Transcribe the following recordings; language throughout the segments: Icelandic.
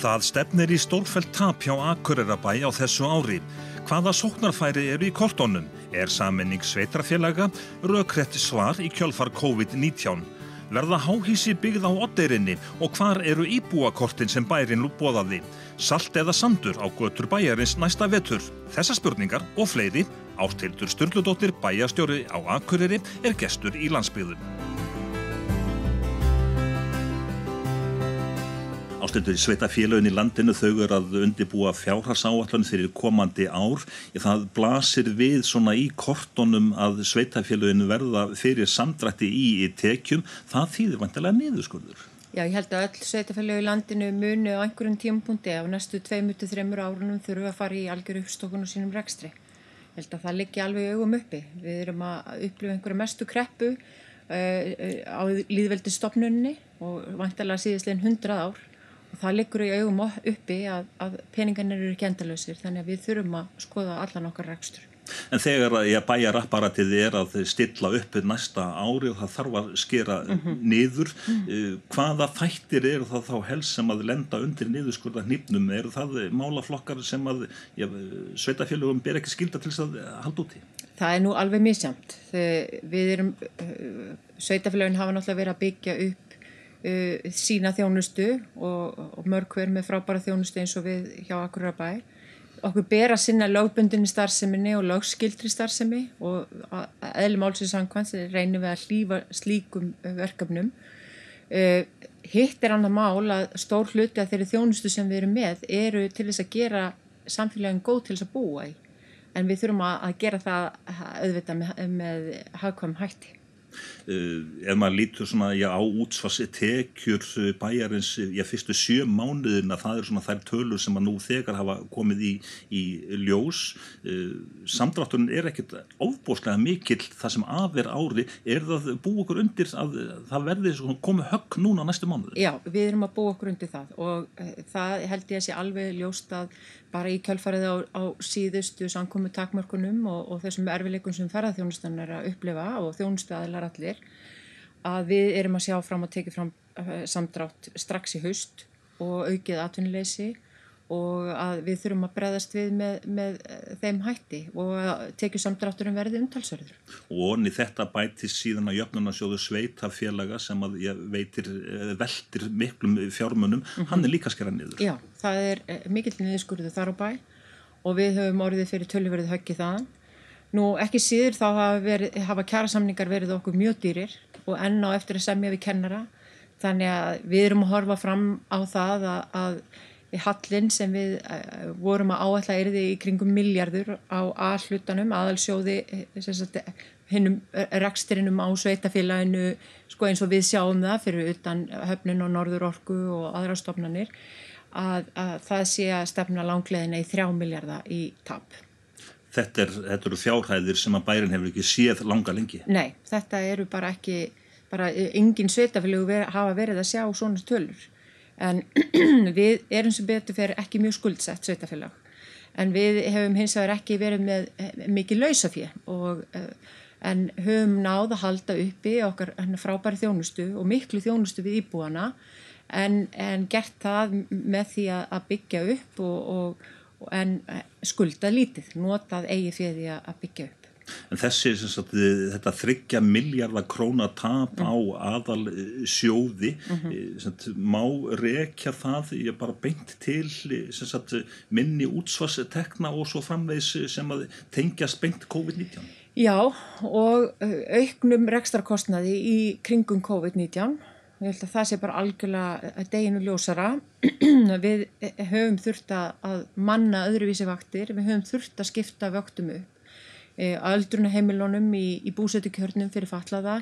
Það stefnir í stórfælt tap hjá Akureyrabæ á þessu ári. Hvaða sóknarfæri eru í kortónum? Er saminning sveitrafélaga? Rökrétt svar í kjölfar COVID-19? Verða háhísi byggð á oddeirinni og hvar eru íbúakortin sem bærin lúbóðaði? Salt eða sandur á götur bæjarins næsta vetur? Þessa spurningar og fleiri áttildur Sturldudóttir bæjastjóri á Akureyri er gestur í landsbyðun. Ástundur í sveitafélagin í landinu þau eru að undibúa fjárharsáallun fyrir komandi ár. Það blasir við svona í kortonum að sveitafélagin verða fyrir samdrætti í, í tekjum. Það þýðir vantilega niðurskurður. Já, ég held að öll sveitafélagi í landinu muni á einhverjum tímapunkti á næstu 2-3 árunum þurfu að fara í algjör uppstokkun og sínum rekstri. Ég held að það liggi alveg augum uppi. Við erum að upplifa einhverju mestu kreppu uh, á líðveldistofnunni og vantilega síðastlegin 100 ár það liggur í augum uppi að, að peningarnir eru ekki endalösir þannig að við þurfum að skoða allan okkar rekstur. En þegar ég bæjar apparatið er að stilla upp næsta ári og það þarf að skera mm -hmm. niður, mm -hmm. hvaða þættir eru það þá helst sem að lenda undir niðurskurða hnýpnum? Er það málaflokkar sem að ja, sveitafélagum ber ekki skilda til þess að halda úti? Það er nú alveg misjamt. Við erum, eh, sveitafélagin hafa náttúrulega verið að byggja upp uh, sína þjónustu og, og mörg hver með frábæra þjónustu eins og við hjá Akurabæ okkur ber að sinna lögbundinni starfseminni og lögskildri starfsemi og eðlum álsins samkvæmst reynum við að hlýfa slíkum verkefnum. Uh, hitt er annað mál að stór hluti að þeirri þjónustu sem við erum með eru til þess að gera samfélagin góð til þess að búa í. En við þurfum að gera það auðvitað með, með hagkvæm hætti ef maður lítur svona já, á útsvarsi tekjur uh, bæjarins já, fyrstu sjö mánuðina það er svona þær tölur sem að nú þegar hafa komið í, í ljós samdrátturinn er ekkert ofbóslega mikill það sem aðver ári er það búið okkur undir að það verði komið högg núna næstu mánuði? Já, við erum að búið okkur undir það og það held ég að sé alveg ljóst að bara í kjálfarið á, á síðustu sankomu takmörkunum og, og þessum erfileikum sem ferðarþjónustan er að upplifa og þjónustu aðlar allir að við erum að sjá fram og tekið fram uh, samdrátt strax í haust og aukið atvinnuleysi og að við þurfum að breðast við með, með eh, þeim hætti og að tekið samdrátturum verði umtalsverður. Og onni þetta bæti síðan að jöfnunarsjóðu sveitafélaga sem að veitir eh, veldir miklum fjármunum, mm -hmm. hann er líka skerað niður. Já, það er mikill niðurskurðu þar á bæ og við höfum orðið fyrir tölverðið höggið þaðan. Nú ekki síður þá hafa, verið, hafa kjærasamningar verið okkur mjög dýrir og enn á eftir að semja við kennara þannig að við erum að horfa fram á það að, að Hallin sem við uh, vorum að áætla erði í kringum miljardur á aðhlutanum, aðalsjóði eh, hinnum eh, reksturinnum á sveitafélaginu sko eins og við sjáum það fyrir utan höfnun og norður orku og aðra stofnanir að, að það sé að stefna langleðina í þrjá miljardar í tap. Þetta, er, þetta eru fjárhæðir sem að bærin hefur ekki séð langa lengi? Nei, þetta eru bara ekki, bara engin sveitafélag hafa verið að sjá svona tölur. En við erum sem betur fyrir ekki mjög skuldsett sveitafélag en við hefum hins vegar ekki verið með eh, mikið lausafið og eh, en höfum náð að halda uppi okkar frábæri þjónustu og miklu þjónustu við íbúana. En, en gert það með því að byggja upp og, og, en eh, skulda lítið, notað eigi fyrir því að byggja upp en þessi sagt, þetta þryggja miljardar krónatap mm. á aðal eh, sjóði mm -hmm. sagt, má rekja það ég bara beint til sagt, minni útsvarstekna og svo framvegs sem að tengjast beint COVID-19 Já og eh, auknum rekstarkostnaði í kringum COVID-19 ég held að það sé bara algjörlega deginu ljósara. Við höfum þurft að manna öðruvísi vaktir, við höfum þurft að skipta vöktum upp. Aldrunaheimilunum í, í búsötukjörnum fyrir fatlaða,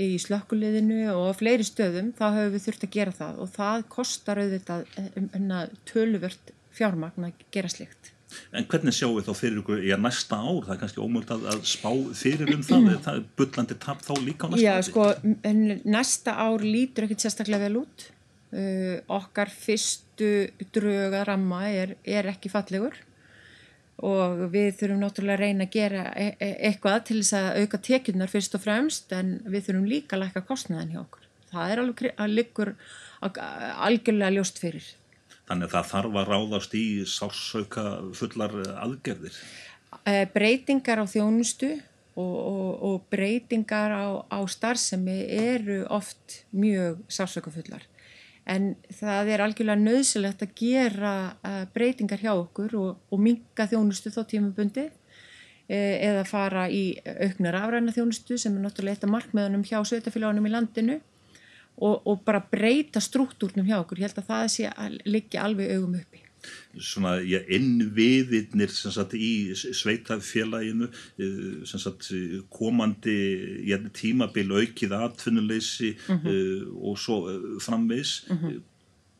í slökkuliðinu og fleiri stöðum, þá hefur við þurft að gera það. Og það kostar auðvitað um, töluvert fjármagn að gera slikt. En hvernig sjáum við þá fyrir ykkur í að næsta ár, það er kannski ómöld að, að spá fyrir um það, það er byllandi tap þá líka á næsta Já, ári? Já, sko, næsta ár lítur ekkert sérstaklega vel út, uh, okkar fyrstu dröga ramma er, er ekki fallegur og við þurfum náttúrulega að reyna að gera e e eitthvað til þess að auka tekjurnar fyrst og fremst en við þurfum líka að læka kostnæðan hjá okkur. Það er alveg að liggur algjörlega ljóst fyrir. Þannig að það þarf að ráðast í sársauka fullar aðgerðir. Eh, breytingar á þjónustu og, og, og breytingar á, á starfsemi eru oft mjög sársauka fullar. En það er algjörlega nöðsilegt að gera uh, breytingar hjá okkur og, og minga þjónustu þá tímabundi eða fara í auknar afræna þjónustu sem er náttúrulega eitt af markmiðunum hjá sveitafélagunum í landinu og, og bara breyta struktúrnum hjá okkur. Ég held að það sé að liggja alveg augum uppi. Svona ja, innviðirnir sagt, í sveitafélaginu, eh, sagt, komandi ja, tímabil aukið atvinnuleysi mm -hmm. uh, og svo framvegs. Mm -hmm.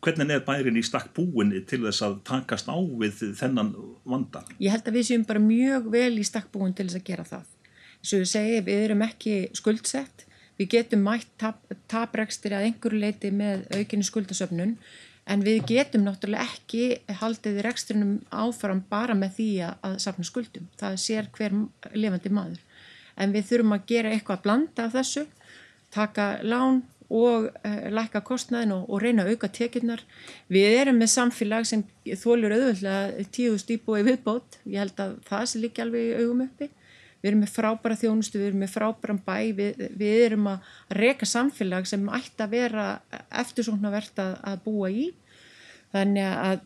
Hvernig er bærin í stakk búin til þess að takast á við þennan vanda? Ég held að við séum bara mjög vel í stakk búin til þess að gera það. Svo ég segi, við erum ekki skuldsett Við getum mætt taprekstir tap að einhverju leiti með aukinni skuldasöfnun en við getum náttúrulega ekki haldið rekstrinum áfram bara með því að safna skuldum. Það sér hver lifandi maður. En við þurfum að gera eitthvað að blanda af þessu, taka lán og uh, lækka kostnæðin og, og reyna að auka tekjurnar. Við erum með samfélag sem þólur auðvöldlega tíu stýpu í viðbót. Ég held að það sé líka alveg í augum uppi við erum með frábæra þjónustu, við erum með frábæran bæ, við, við erum að reyka samfélag sem ætti að vera eftirsóknarvert að, að búa í. Þannig að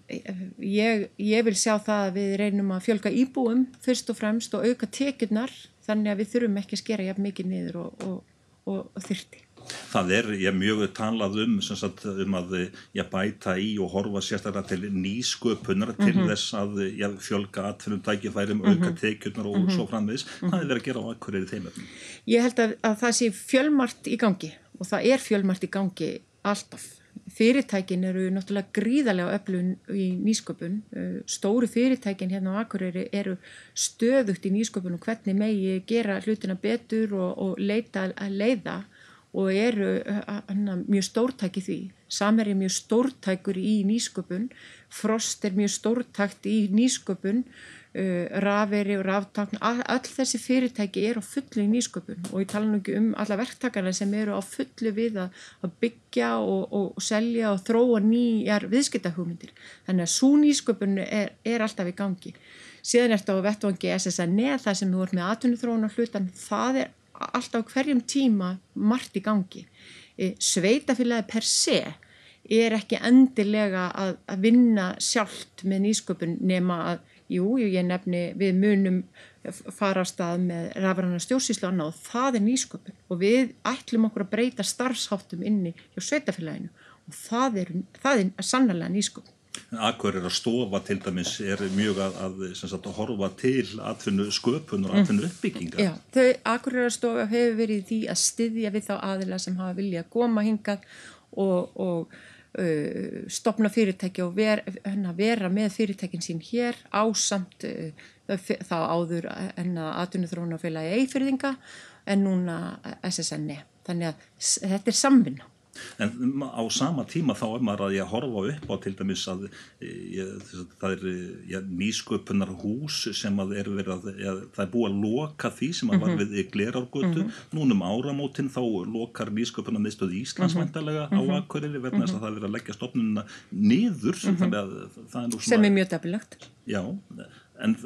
ég, ég vil sjá það að við reynum að fjölga íbúum fyrst og fremst og auka tekjurnar þannig að við þurfum ekki að skera jafn mikið niður og, og, og, og þyrti. Það er, ég mjög talað um, sagt, um að ég bæta í og horfa sérstaklega til nýsköpunar mm -hmm. til mhm. þess að ég fjölga atvinnum tækifærum, mm -hmm. auka tekjurnar og mm -hmm. svo framvegis. Hvað er verið að gera á akkur er í þeim öfnum? Ég held að, að það sé fjölmart í gangi og það er fjölmart í gangi alltaf. Fyrirtækin eru náttúrulega gríðarlega öflun í nýsköpun. Stóru fyrirtækin hérna á Akureyri eru stöðugt í nýsköpun og hvernig megi gera hlutina betur og, og leita að leiða og eru hana, mjög stórtæki því. Samer er mjög stórtækur í nýsköpun, Frost er mjög stórtækt í nýsköpun, uh, Raferi og Raftakn, all, all þessi fyrirtæki er á fullu í nýsköpun og ég tala nú ekki um alla verktakarna sem eru á fullu við að, að byggja og, og, og selja og þróa nýjar viðskiptahugmyndir. Þannig að svo nýsköpun er, er alltaf í gangi. Síðan er þetta á vettvangi SSN eða það sem þú ert með atvinnuþróun og hlutan, það er alltaf hverjum tíma margt í gangi. E, sveitafélagi per se er ekki endilega að, að vinna sjálft með nýsköpun nema að, jú, ég nefni við munum fara á stað með rafræna stjórnsýslu annað og það er nýsköpun og við ætlum okkur að breyta starfsháttum inni hjá sveitafélaginu og það er, það er sannlega nýsköpun. Akkur er að stofa til dæmis er mjög að, að, sagt, að horfa til atfinnu sköpun og atfinnu mm. uppbygginga. Já, þau Akkur er að stofa hefur verið því að styðja við þá aðila sem hafa vilja að koma hingað og, og uh, stopna fyrirtæki og ver, hérna, vera með fyrirtækin sín hér ásamt uh, þá áður en að atvinnu þrónafélagi eifyrðinga en núna SSN-i. E. Þannig að þetta er samvinna en á sama tíma þá er maður að ég horfa upp á til dæmis að e, ég, það er ég, nýsköpunar hús sem að er verið að ég, það er búið að loka því sem að var mhm. við glerárgötu, mm -hmm. núnum áramótin þá lokar nýsköpunar miðstöð Íslandsmæntalega mm -hmm. á mhm. Akureyri verðan þess að það er verið að leggja stofnununa niður mm -hmm. er sem er mjög dafilagt já, en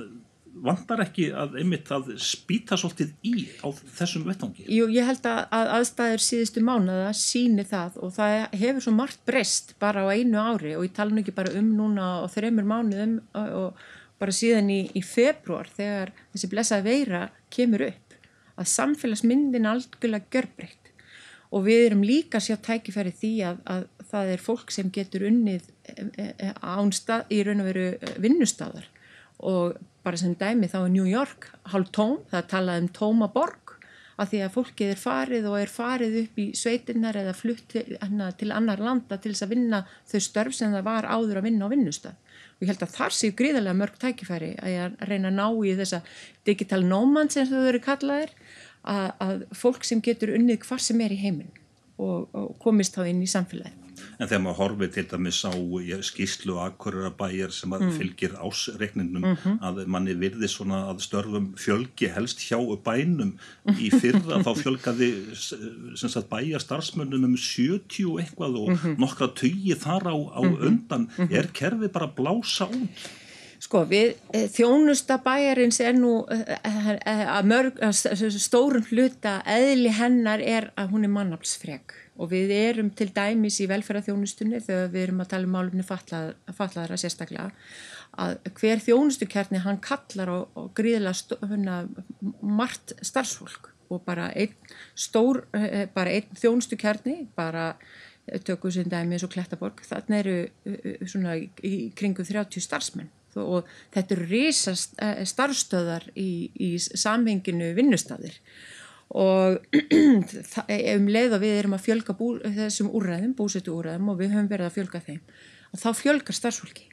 vandar ekki að einmitt að spýta svolítið í á þessum vettangi? Jú, ég held að, að aðstæður síðustu mánuða síni það og það hefur svo margt breyst bara á einu ári og ég tala nú ekki bara um núna og þreymur mánuðum og, bara síðan í, í februar þegar þessi blessaði veira kemur upp að samfélagsmyndin algjörlega görbreytt og við erum líka að sjá tækifæri því að, að það er fólk sem getur unnið e, e, ánstað í raun og veru vinnustadar og bara sem dæmi þá er New York hálf tóm, það talaði um tóma borg að því að fólkið er farið og er farið upp í sveitinnar eða flutt til, til annar landa til þess að vinna þau störf sem það var áður að vinna á vinnustad og ég held að þar séu gríðarlega mörg tækifæri að ég reyna að ná í þessa digital nómann sem þau eru kallaðir að, að fólk sem getur unnið hvað sem er í heiminn og, og komist þá inn í samfélagið En þegar maður horfið til dæmis á skýslu akkurarabæjar sem mm. fylgir ásreikningnum mm -hmm. að manni virði svona að störfum fjölgi helst hjá bænum í fyrra þá fjölgaði bæjar starfsmönnum um 70 eitthvað og mm -hmm. nokkra tögi þar á, á -hmm. undan. Mhm. Er kerfið bara blása út? Sko við eh, þjónusta bæjarins er nú eh, eh, að mörg, að stórum hluta eðli hennar er að hún er mannaflsfreg og við erum til dæmis í velferðarþjónustunni þegar við erum að tala um málumni fatlað, fatlaðara sérstaklega að hver þjónustukjarni hann kallar og, og gríðilega margt starfsfólk. Og bara einn stór, bara einn þjónustukjarni bara tökum sem dæmi eins og Klettaborg þarna eru svona í kringu 30 starfsmenn og þetta eru risa eh, starfstöðar í, í samhenginu vinnustafir og um leið og við erum að fjölga bú, þessum úrræðum, búsetu úrræðum og við höfum verið að fjölga þeim og þá fjölgar starfsfólki.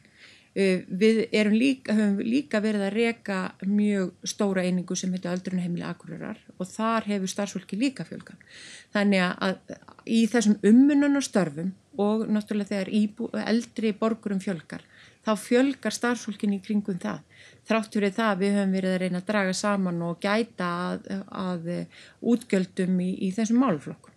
Uh, við líka, höfum líka verið að reka mjög stóra einingu sem heitir Öldrunheimili Akureyrar og þar hefur starfsfólki líka fjölga þannig að í þessum ummununarstörfum og náttúrulega þegar íbú, eldri borgurum fjölgar þá fjölgar starfsfólkin í kringum það. Þrátt fyrir það við höfum verið að reyna að draga saman og gæta að, að útgjöldum í, í þessum máluflokkum.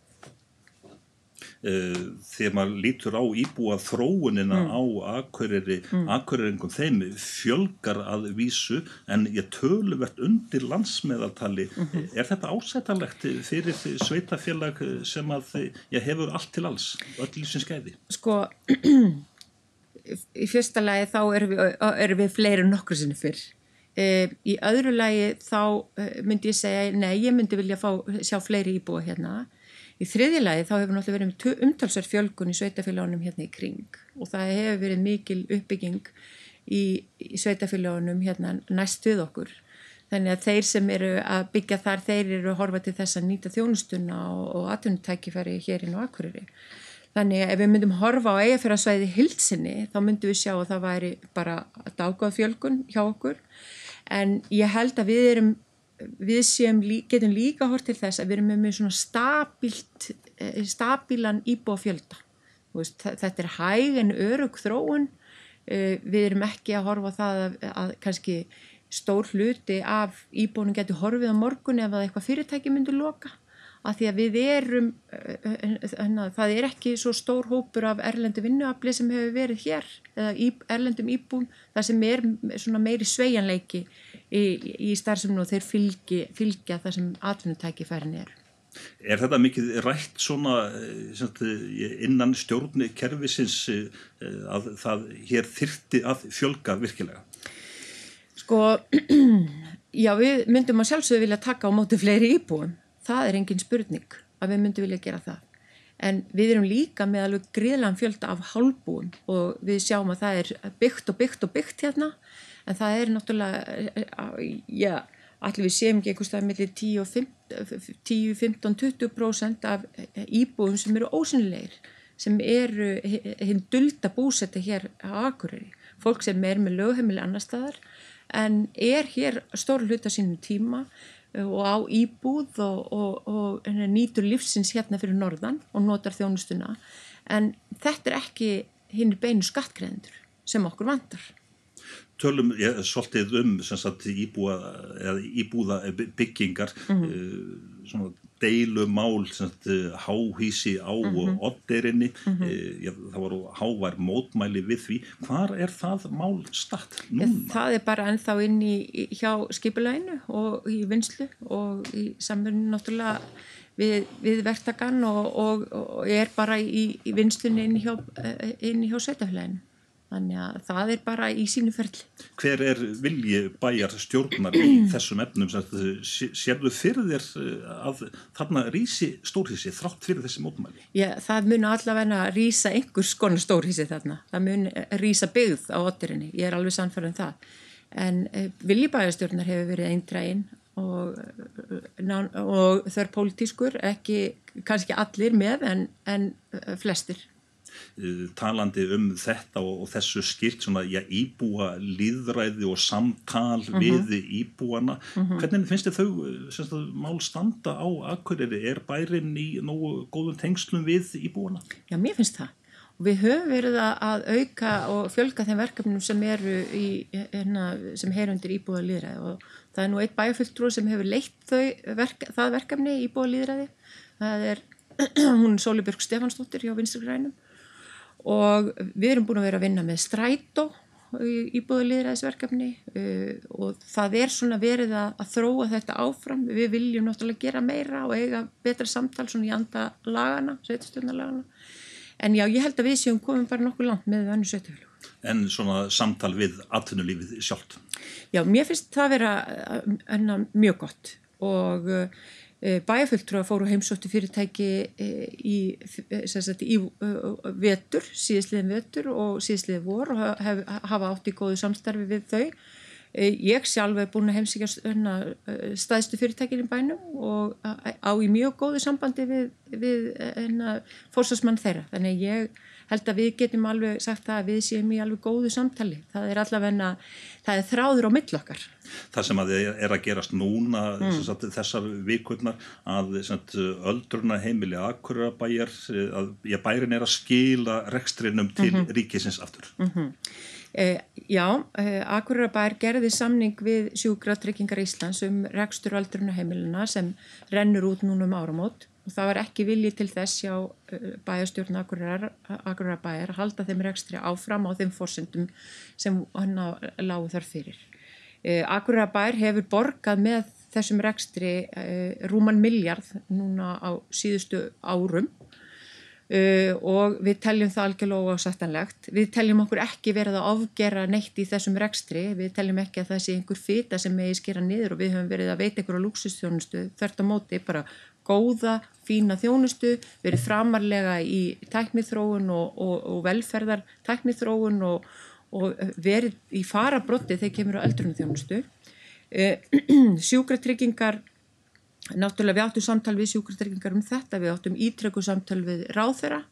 Eh, þegar maður lítur á íbúa þróunina mm. á akkuriri, mm. akkurirengum þeim fjölgar að vísu en ég töluvert undir landsmeðaltali. Mm -hmm. Er þetta ásættalegt fyrir sveitafélag sem að ég hefur allt til alls, öll lífsins skæði? Sko í fyrsta lagi þá erum við, erum við fleiri nokkur sinni fyrr. E, í öðru lagi þá e, myndi ég segja, nei, ég myndi vilja fá, sjá fleiri íbúa hérna. Í þriðja lagi þá hefur náttúrulega verið umtalsverð fjölgun í sveitafélagunum hérna í kring og það hefur verið mikil uppbygging í, í sveitafélagunum hérna næst við okkur. Þannig að þeir sem eru að byggja þar, þeir eru að horfa til þess að nýta þjónustuna og, og atvinnutækifæri hér inn á Akureyri. Þannig að ef við myndum horfa á eigafjörðarsvæði hilsinni þá myndum við sjá að það væri bara dágað fjölgun hjá okkur. En ég held að við erum, við séum, getum líka hort til þess að við erum með svona stabilt, eh, stabílan íbúa fjölda. Þetta er hæg en örug þróun, eh, við erum ekki að horfa það að, að kannski stór hluti af íbúinum getur horfið á morgun ef að eitthvað fyrirtæki myndur loka að því að við erum, eh, eh, eh, það er ekki svo stór hópur af erlendu vinnuafli sem hefur verið hér, eða í, erlendum íbúm, það sem er meiri sveianleiki í, í starfsefnu og þeir fylgi, fylgja það sem atvinnutækifærin er. Er þetta mikið rætt svona innan stjórni kervisins að það hér þyrti að fjölga virkilega? Sko, já við myndum að sjálfsögðu vilja taka á móti fleiri íbúum það er engin spurning að við myndum vilja gera það. En við erum líka með alveg gríðlan fjölda af hálfbúum og við sjáum að það er byggt og byggt og byggt hérna. En það er náttúrulega já, allir við séum ekki einhvers stað mellir 10, 15, 20% af íbúum sem eru ósynilegir sem eru hinn dulda búsetta hér á Akureyri. Fólk sem er með lögheimili annar staðar en er hér stór hluta sínum tíma og á íbúð og, og, og nýtur lífsins hérna fyrir norðan og notar þjónustuna. En þetta er ekki hinn beinu skattgreðendur sem okkur vantar. Tölum ég, svolítið um sagt, íbúa, íbúða byggingar mm -hmm. Deilumál háhísi á mm -hmm. odderinni mm -hmm. það voru hávær mótmæli við því hvar er það mál statt núna? Það er bara ennþá inn í hjá skipuleginu og í vinslu og í samverðinu náttúrulega við, við verktakann og, og, og er bara í, í vinslunni inn hjá, eh, hjá setjafleginu Þannig að það er bara í sínu ferli. Hver er vilji bæjar stjórnar í þessum efnum? Sérðu fyrir þér eh, að þarna rýsi stórhísi þrátt fyrir þessi mótmæli? Já, það mun allavega rýsa einhvers konar stórhísi þarna. Það mun rýsa byggð á ottirinni. Ég er alveg sannfærið um það. En eh, vilji bæjarstjórnar hefur verið eindrægin og, eh, og þau er pólitískur, ekki kannski allir með en, en flestir. Eh, talandi um þetta og, og þessu skilt svona, já, íbúa líðræði og samtal mm -hmm. við íbúana mm -hmm. hvernig finnst þið þau eh, semst, mál standa á akkuriri er bærin í nógu góðum tengslum við íbúana? Já, mér finnst það við höfum verið að auka og fjölga þeim verkefnum sem eru í, hérna, sem heyr undir íbúða líðræði og það er nú eitt bæjarfulltrú sem hefur leitt verk, það verkefni íbúða líðræði það er hún Sólibjörg Stefansdóttir hjá Vinstri Grænum og við erum búin að vera að vinna með strætó íbúðulegræðisverkefni uh, og það er svona verið að, að þróa þetta áfram. Við viljum náttúrulega gera meira og eiga betra samtal svona í anda lagana, sveitastjórnarlagana en já, ég held að við séum komum bara nokkuð langt með önnu sveitafélag En svona samtal við atvinnulífið sjálft? Já, mér finnst það vera uh, mjög gott. Og uh, bæjarfulltrúa fóru heimsóttu fyrirtæki eh, í, eh, sagt, í vetur, síðisliðin vetur og síðisliðin vor og hef, hafa átt í góðu samstarfi við þau. Ég sjálf hef búin að heimsíkja staðstu fyrirtækinn í bænum og á í mjög góðu sambandi við, við fórsvarsmann þeirra. Þannig ég held að við getum alveg sagt það að við séum í alveg góðu samtali. Það er allavegna, það er þráður á millokkar það sem að er að gerast núna mm. sagt, þessar vikurnar að sagt, öldruna heimili akkurabæjar að já, bærin er að skila rekstrinum til mm -hmm. ríkisins aftur mm -hmm. eh, Já, eh, Akurabær gerði samning við sjúkratryggingar Íslands um rekstur öldruna heimilina sem rennur út núna um áramót og það var ekki vilji til þess hjá eh, bæjastjórn Akurabær að halda þeim rekstri áfram á þeim fórsendum sem hann lágu þar fyrir. Eh, Akurabær hefur borgað með þessum rekstri eh, rúman miljard núna á síðustu árum. Og við teljum það algjörlega ásættanlegt. Við teljum okkur ekki verið að afgera neitt í þessum rekstri, við teljum ekki að það sé einhver fita sem megi skera niður og við höfum verið að veita einhverju luxustjónustu þörft á móti bara góða, fína þjónustu, verið framarlega í tæknithróun og, og, og velferðar tæknithróun og og verið í farabrotti þegar kemur á eldrunum þjónustu. Eh, sjúkratryggingar, náttúrulega við áttum samtal við sjúkratryggingar um þetta, við áttum ítröku samtal við ráþera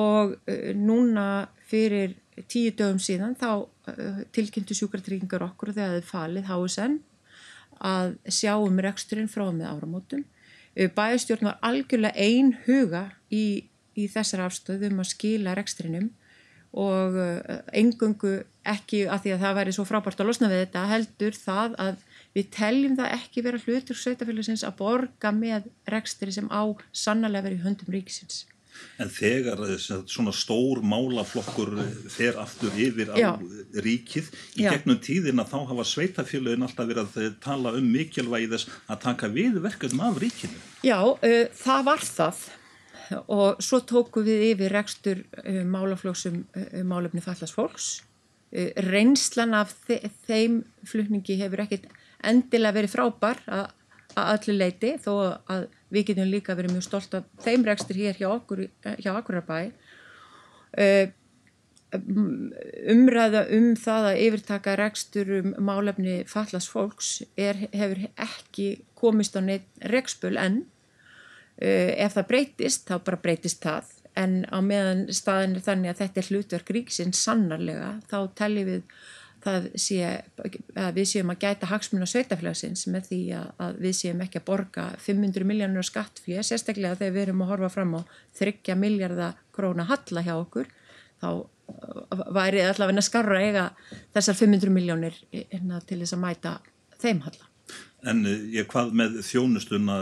og eh, núna fyrir tíu dögum síðan þá eh, tilkynntu sjúkratryggingar okkur þegar þið falið HSN að sjá um reksturinn frá með áramótum. Bæjastjórn var algjörlega ein huga í, í þessar afstöðum að skila reksturinnum og engungu ekki að því að það væri svo frábært að losna við þetta heldur það að við teljum það ekki vera hlutur sveitafélagsins að borga með rekstri sem á sannlega verið höndum ríkisins. En þegar svona stór málaflokkur fer aftur yfir á Já. ríkið í Já. gegnum tíðina þá hafa sveitafélagin alltaf verið að tala um mikilvægi þess að taka við verkefnum af ríkinu. Já, uh, það var það og svo tóku við yfir rekstur uh, málaflóksum uh, málefni fallast fólks reynslan af þe þeim flutningi hefur ekkit endilega verið frábær að, öllu leiti þó að við getum líka verið mjög stolt af þeim rekstur hér hjá okkur hjá Akurabæ umræða um það að yfirtaka rekstur um málefni fallast fólks er, hefur ekki komist á neitt rekspöl enn. Uh, ef það breytist, þá bara breytist það. En á meðan staðin er þannig að þetta er hlutverk ríksinn sannarlega þá telli við sé, að við séum að gæta hagsmun á sveitafélagsins með því að, við séum ekki að borga 500 miljónur skattflýja, sérstaklega þegar við erum að horfa fram á 30 miljardar króna halla hjá okkur þá uh, væri allavega skarra eiga þessar 500 miljónir hérna, til þess að mæta þeim halla. En eh, ég hvað með þjónustuna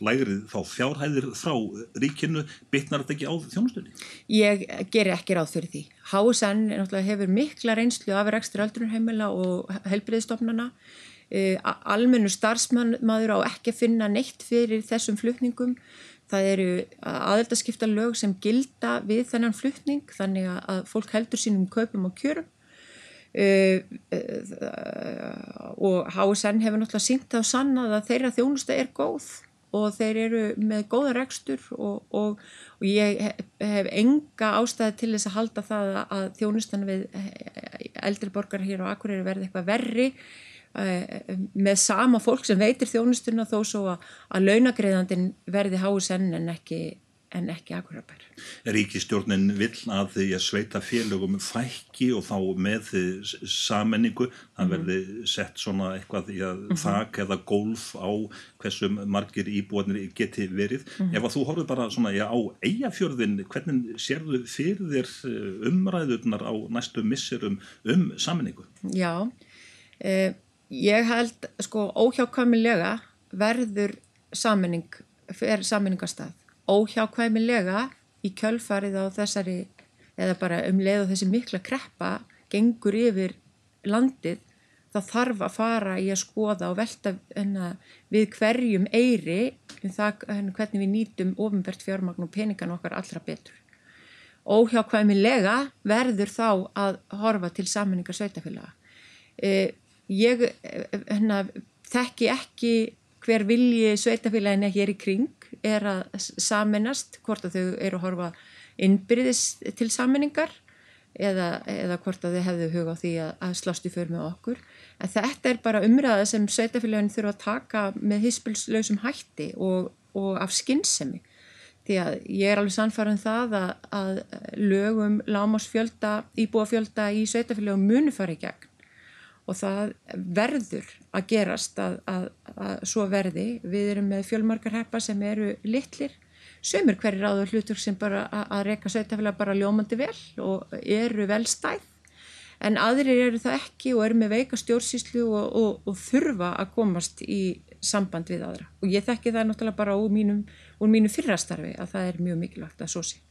lægrið þá fjárhæðir frá ríkinu, bytnar þetta ekki á þjónustunni? Ég ger ekki ráð fyrir því. HSN hefur mikla reynslu af rekstur öldrunarheimila og helbriðstofnana. E, almennu starfsmaður á ekki að finna neitt fyrir þessum flutningum. Það eru aðeldaskipta lög sem gilda við þennan flutning þannig að fólk heldur sínum kaupum og kjörum. Uh, uh, og HSN hefur náttúrulega sínt á sannað að þeirra þjónusta er góð og þeir eru með góða rekstur og, og, og ég hef, enga ástæði til þess að halda það að þjónustan við eldri borgar hér á Akureyri verði eitthvað verri uh, með sama fólk sem veitir þjónustuna þó svo að, að launagreðandin verði HSN en ekki, en ekki Akureyrabær. Ríkistjórnin vill að því að sveita félögum fækki og þá með sammenningu það mhm. verði sett svona eitthvað í að mm -hmm. þak eða golf á hversum margir íbúanir geti verið. Mm -hmm. Ef að þú horfið bara svona já, á eigafjörðin, hvernig sérðu fyrir þér eh, umræðurnar á næstu misserum um sammenningu? Já, eh, ég held sko óhjákvæmilega verður sammenning, fer sammenningarstað óhjákvæmilega í kjölfarið á þessari eða bara um leið og þessi mikla kreppa gengur yfir landið þá þarf að fara í að skoða og velta enna, við hverjum eiri um það enna, hvernig við nýtum ofinbært fjármagn og peningan okkar allra betur. Óhjákvæmilega verður þá að horfa til sammenningar sveitafélaga. Eh, ég enna, þekki ekki hver vilji sveitafélagin ekki er í kring er að saminast hvort að þau eru að horfa innbyrðis til saminningar eða, eða hvort að þau hefðu huga á því að, að slást í för með okkur. En þetta er bara umræða sem sveitafélagin þurfa að taka með hispilslausum hætti og, og af skinnsemi því að ég er alveg sannfærið um það að, að lögum lámasfjölda, íbúafjölda í sveitafélagum munu fara í gegn. Og það verður að gerast að, að, að svo verði. Við erum með fjölmarkar heppa sem eru litlir, sömur hverjir áður hlutur sem bara að, reyka sveitafélag bara ljómandi vel og eru vel stæð en aðrir eru það ekki og eru með veika stjórnsýslu og, og, og þurfa að komast í samband við aðra og ég þekki það náttúrulega bara úr mínum, úr mínum fyrrastarfi að það er mjög mikilvægt að svo sé.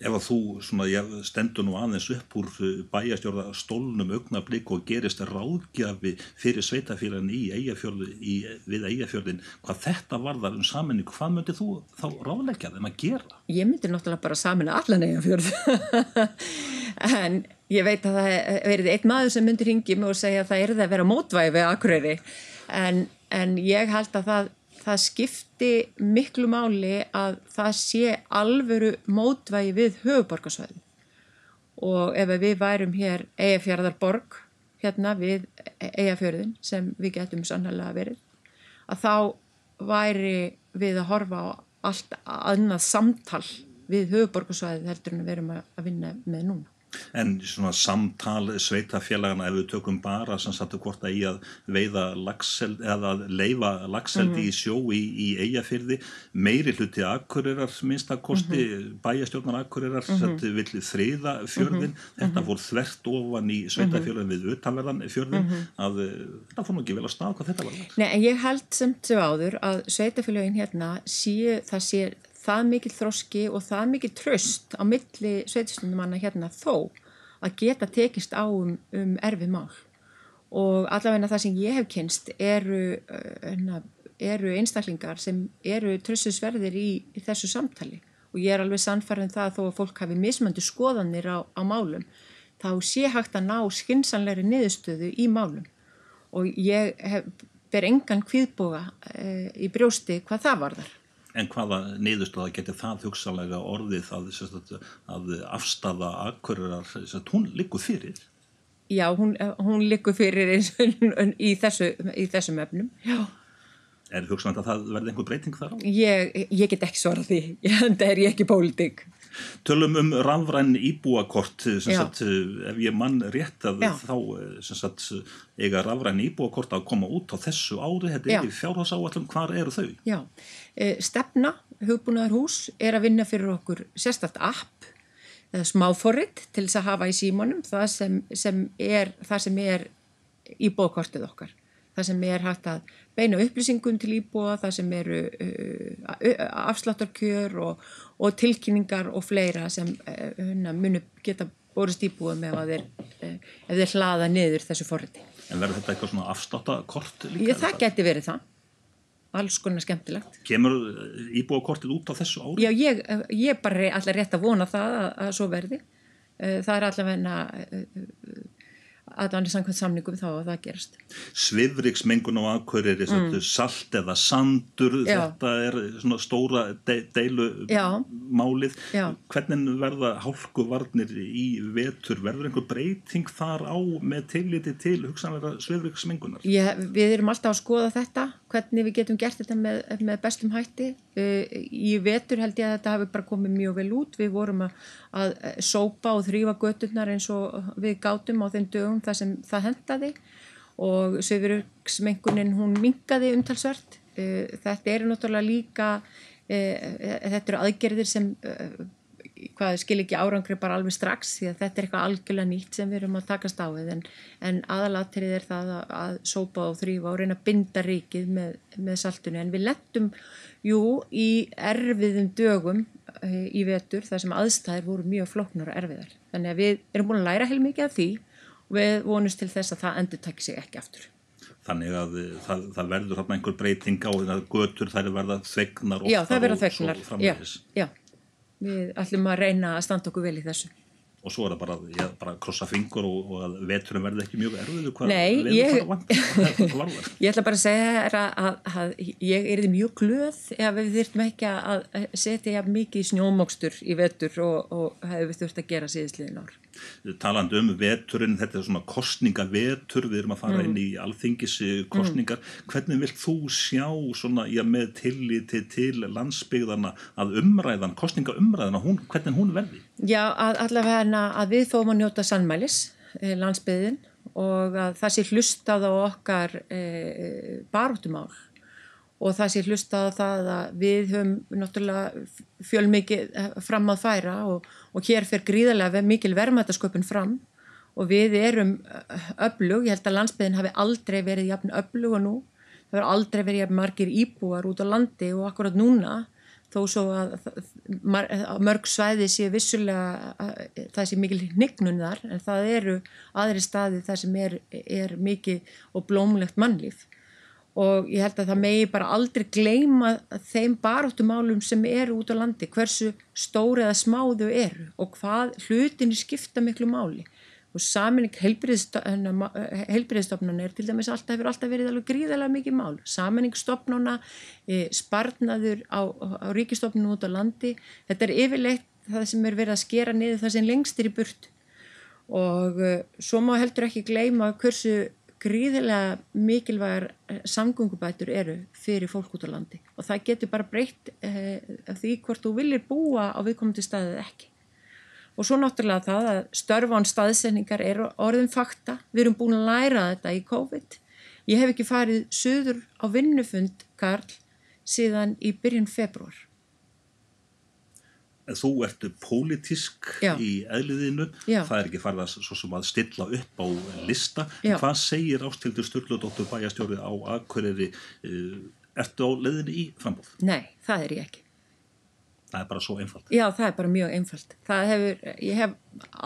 Ef að þú svona, stendur nú aðeins upp úr uh, bæjastjórða stólnum augnablík og gerist ráðgjafi fyrir sveitafélagin í eigafjörðu við eigafjörðin, hvað þetta varðar um saminni, hvað myndir þú þá ráðleggja þeim að gera? Ég myndir náttúrulega bara saminna allan eigafjörðu en ég veit að það verið einn maður sem myndir ringi mig og segja að það er það að vera mótvægi við aðkröri en, en ég held að það það skipti miklu máli að það sé alvöru mótvægi við höfuborgarsvæði og ef við værum hér eigafjörðarborg hérna við eigafjörðin sem við getum sannlega verið að þá væri við að horfa á allt annað samtal við höfuborgarsvæði heldur en við erum að vinna með núna. En svona samtal sveitafélagana ef við tökum bara sem sattu hvort að í að veiða lagseld, eða að leifa lagseldi mm -hmm. í sjó í, í eigafyrði meiri hluti akkurirar minnstakosti mm -hmm. bæjastjórnar akkurirar mm -hmm. vill þriða fjörðin mhm. þetta mhm. fór þvert ofan í sveitafélagin við utanverðan fjörðin mhm. að eh, þetta fór nú ekki vel að stað hvað þetta var. Nei en ég held sem sem áður að sveitafélagin hérna sé það sé það mikil þroski og það mikil tröst á milli sveitistundumanna hérna þó að geta tekist á um, um erfið mál. Og allavegna það sem ég hef kynst eru, uh, eru einstaklingar sem eru tröstusverðir í, í þessu samtali. Og ég er alveg sannfærið um það að þó að fólk hafi mismöndu skoðanir á, á málum þá sé hægt að ná skinsanleiri niðurstöðu í málum. Og ég hef, ber engan kviðboga e, uh, í brjósti hvað það varðar En hvaða niðurstöða getur það hugsalega orðið að, að afstafa akkurar, hún likur fyrir? Já, hún, hún likur fyrir í, þessu, í þessum efnum, já. Er hugsalega að það verði einhver breyting þar á? Ég, ég get ekki svarað því, það er ég ekki pólitík. Tölum um rafræn íbúakort sagt, ef ég mann rétt að Já. þá sagt, eiga rafræn íbúakort að koma út á þessu ári þetta er fjárhásáallum, hvar eru þau? Já, stefna hugbúnaðar hús er að vinna fyrir okkur sérstætt app eða smáforrið til þess að hafa í símanum það sem, sem er, er íbúakortið okkar það sem er hægt að beina upplýsingum til íbúa, það sem eru uh, afsláttarkjör og, og tilkynningar og fleira sem uh, munu geta borist íbúum ef þeir, uh, ef þeir hlaða niður þessu forriti. En verður þetta eitthvað svona afsláttakort líka? Ég, það geti verið það. Alls konar skemmtilegt. Kemur íbúakortið út á þessu ári? Já, ég, ég bara allar rétt að vona það að, að svo verði. Það er allavegna að það er samkvæmt samningum þá að það gerast Svifriksmengun á akkaurir mm. salt eða sandur Já. þetta er svona stóra de deilumálið hvernig verða hálkuvarnir í vetur? Verður einhver breyting þar á með tilliti til hugsanlega svifriksmengunar Við erum alltaf að skoða þetta hvernig við getum gert þetta með, með bestum hætti í vetur held ég að þetta hafi bara komið mjög vel út. Við vorum að, að sópa og þrýfa göturnar eins og við gátum á þeim dögum þar sem það hendaði og söfuröksmengunin hún mingaði umtalsvert. Þetta eru náttúrulega líka, þetta eru aðgerðir sem hvað skil ekki árangri bara alveg strax því að þetta er eitthvað algjörlega nýtt sem við erum að takast á við en, en aðalatrið er það að, að sópa og þrýfa og reyna að binda ríkið með, með saltunni en við lettum jú í erfiðum dögum e, í vetur þar sem aðstæðir voru mjög floknur og erfiðar. Þannig að við erum búin að læra heil mikið af því og við vonumst til þess að það endur takki sig ekki aftur. Þannig að það, það verður einhver breyting á því að götur þær verða þegnar verða þegnar, já, já við ætlum að reyna að standa okkur vel í þessu. Og svo er það bara, já, bara að krossa fingur og, og að veturum verði ekki mjög erfið Nei, ég, ég ætla bara að segja að, að, að ég er mjög glöð ef við þurftum ekki að setja mikið snjómokstur í vetur og, og hefur við þurft að gera síðisliðin ár talandi um veturinn, þetta er svona kostningavetur, við erum að fara mm. inn í alþingisi kostningar, mm. hvernig vilt þú sjá svona, já, með tilliti til landsbyggðana að umræðan, kostningaumræðana, hún, hvernig hún verði? Já, að, allavega að við þóum að njóta sannmælis, eh, landsbyggðin og að það sé hlustað á okkar eh, baróttumál og það sé hlustað á það að við höfum náttúrulega fjölmikið eh, fram að færa og, og hér fer gríðarlega mikil verðmætasköpun fram og við erum eh, öflug, ég held að landsbyðin hafi aldrei verið jafn öflug og nú. Það verður aldrei verið jafn margir íbúar út á landi og akkurat núna þó svo að, að mörg svæði sé vissulega að, það sé mikil hnignun þar en það eru aðri staði þar sem er, er mikið og blómlegt mannlíf og ég held að það megi bara aldrei gleima þeim baróttumálum sem eru út á landi, hversu stóri eða smá þau eru og hvað hlutinni skipta miklu máli. Og saminning heilbriðstofnana er til dæmis alltaf, hefur alltaf verið alveg gríðarlega mikið mál, saminningsstofnana e, sparnaður á, á ríkistofnunum út á landi. Þetta er yfirleitt það sem er verið að skera niður það sem lengst er í burt og uh, svo má heldur ekki gleyma hversu gríðilega mikilvægar eh, samgöngubætur eru fyrir fólk út á landi og það getur bara breytt eh, því hvort þú viljir búa á viðkomandi staðið ekki. Og svo náttúrulega það að störfán staðsendingar eru orðin fakta, við erum búin að læra þetta í COVID. Ég hef ekki farið söður á vinnufund, Karl, síðan í byrjun februar þú ertu pólitísk Já. í eðliðinu, Já. það er ekki farið að, svo sem að stilla upp á lista Já. hvað segir Ástildur Sturldóttur bæjastjórið á Akureyri uh, ertu á leðinu í frambóð? Nei, það er ég ekki Það er bara svo einfalt Já, það er bara mjög einfalt hefur, ég hef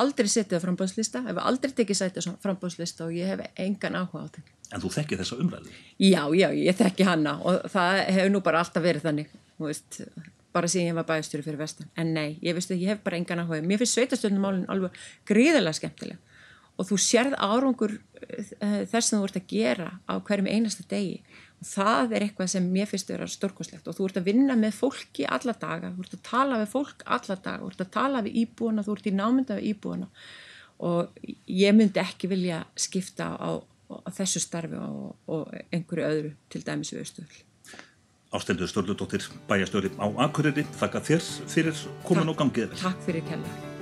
aldrei sittið á frambóðslista hef aldrei tekið sætið á frambóðslista og ég hef engan áhuga á þetta En þú þekkir þessa umræðu? Já, já, ég þekki hanna og það hefur nú bara alltaf verið þannig, þú veist bara síðan ég var bæðstjóri fyrir vestan. En nei, ég veist að ég hef bara engan að hóða mér finnst sveitastöndumálinn alveg gríðarlega skemmtileg. Og þú sérð árangur uh, þess að þú ert að gera á hverjum einasta degi. Og það er eitthvað sem mér finnst að vera stórkoslegt og þú ert að vinna með fólki alla daga, þú ert að tala við fólk alla daga, þú ert að tala við íbúana. Þú ert í námynda við íbúana. Og ég myndi ekki vilja skipta á, á þessu starfi og, og einhverju öðru til dæmis við Östuðl Ástendur Störludóttir bæjastjóri á Akureyri þakka þér fyrir komin og gangið Takk fyrir kella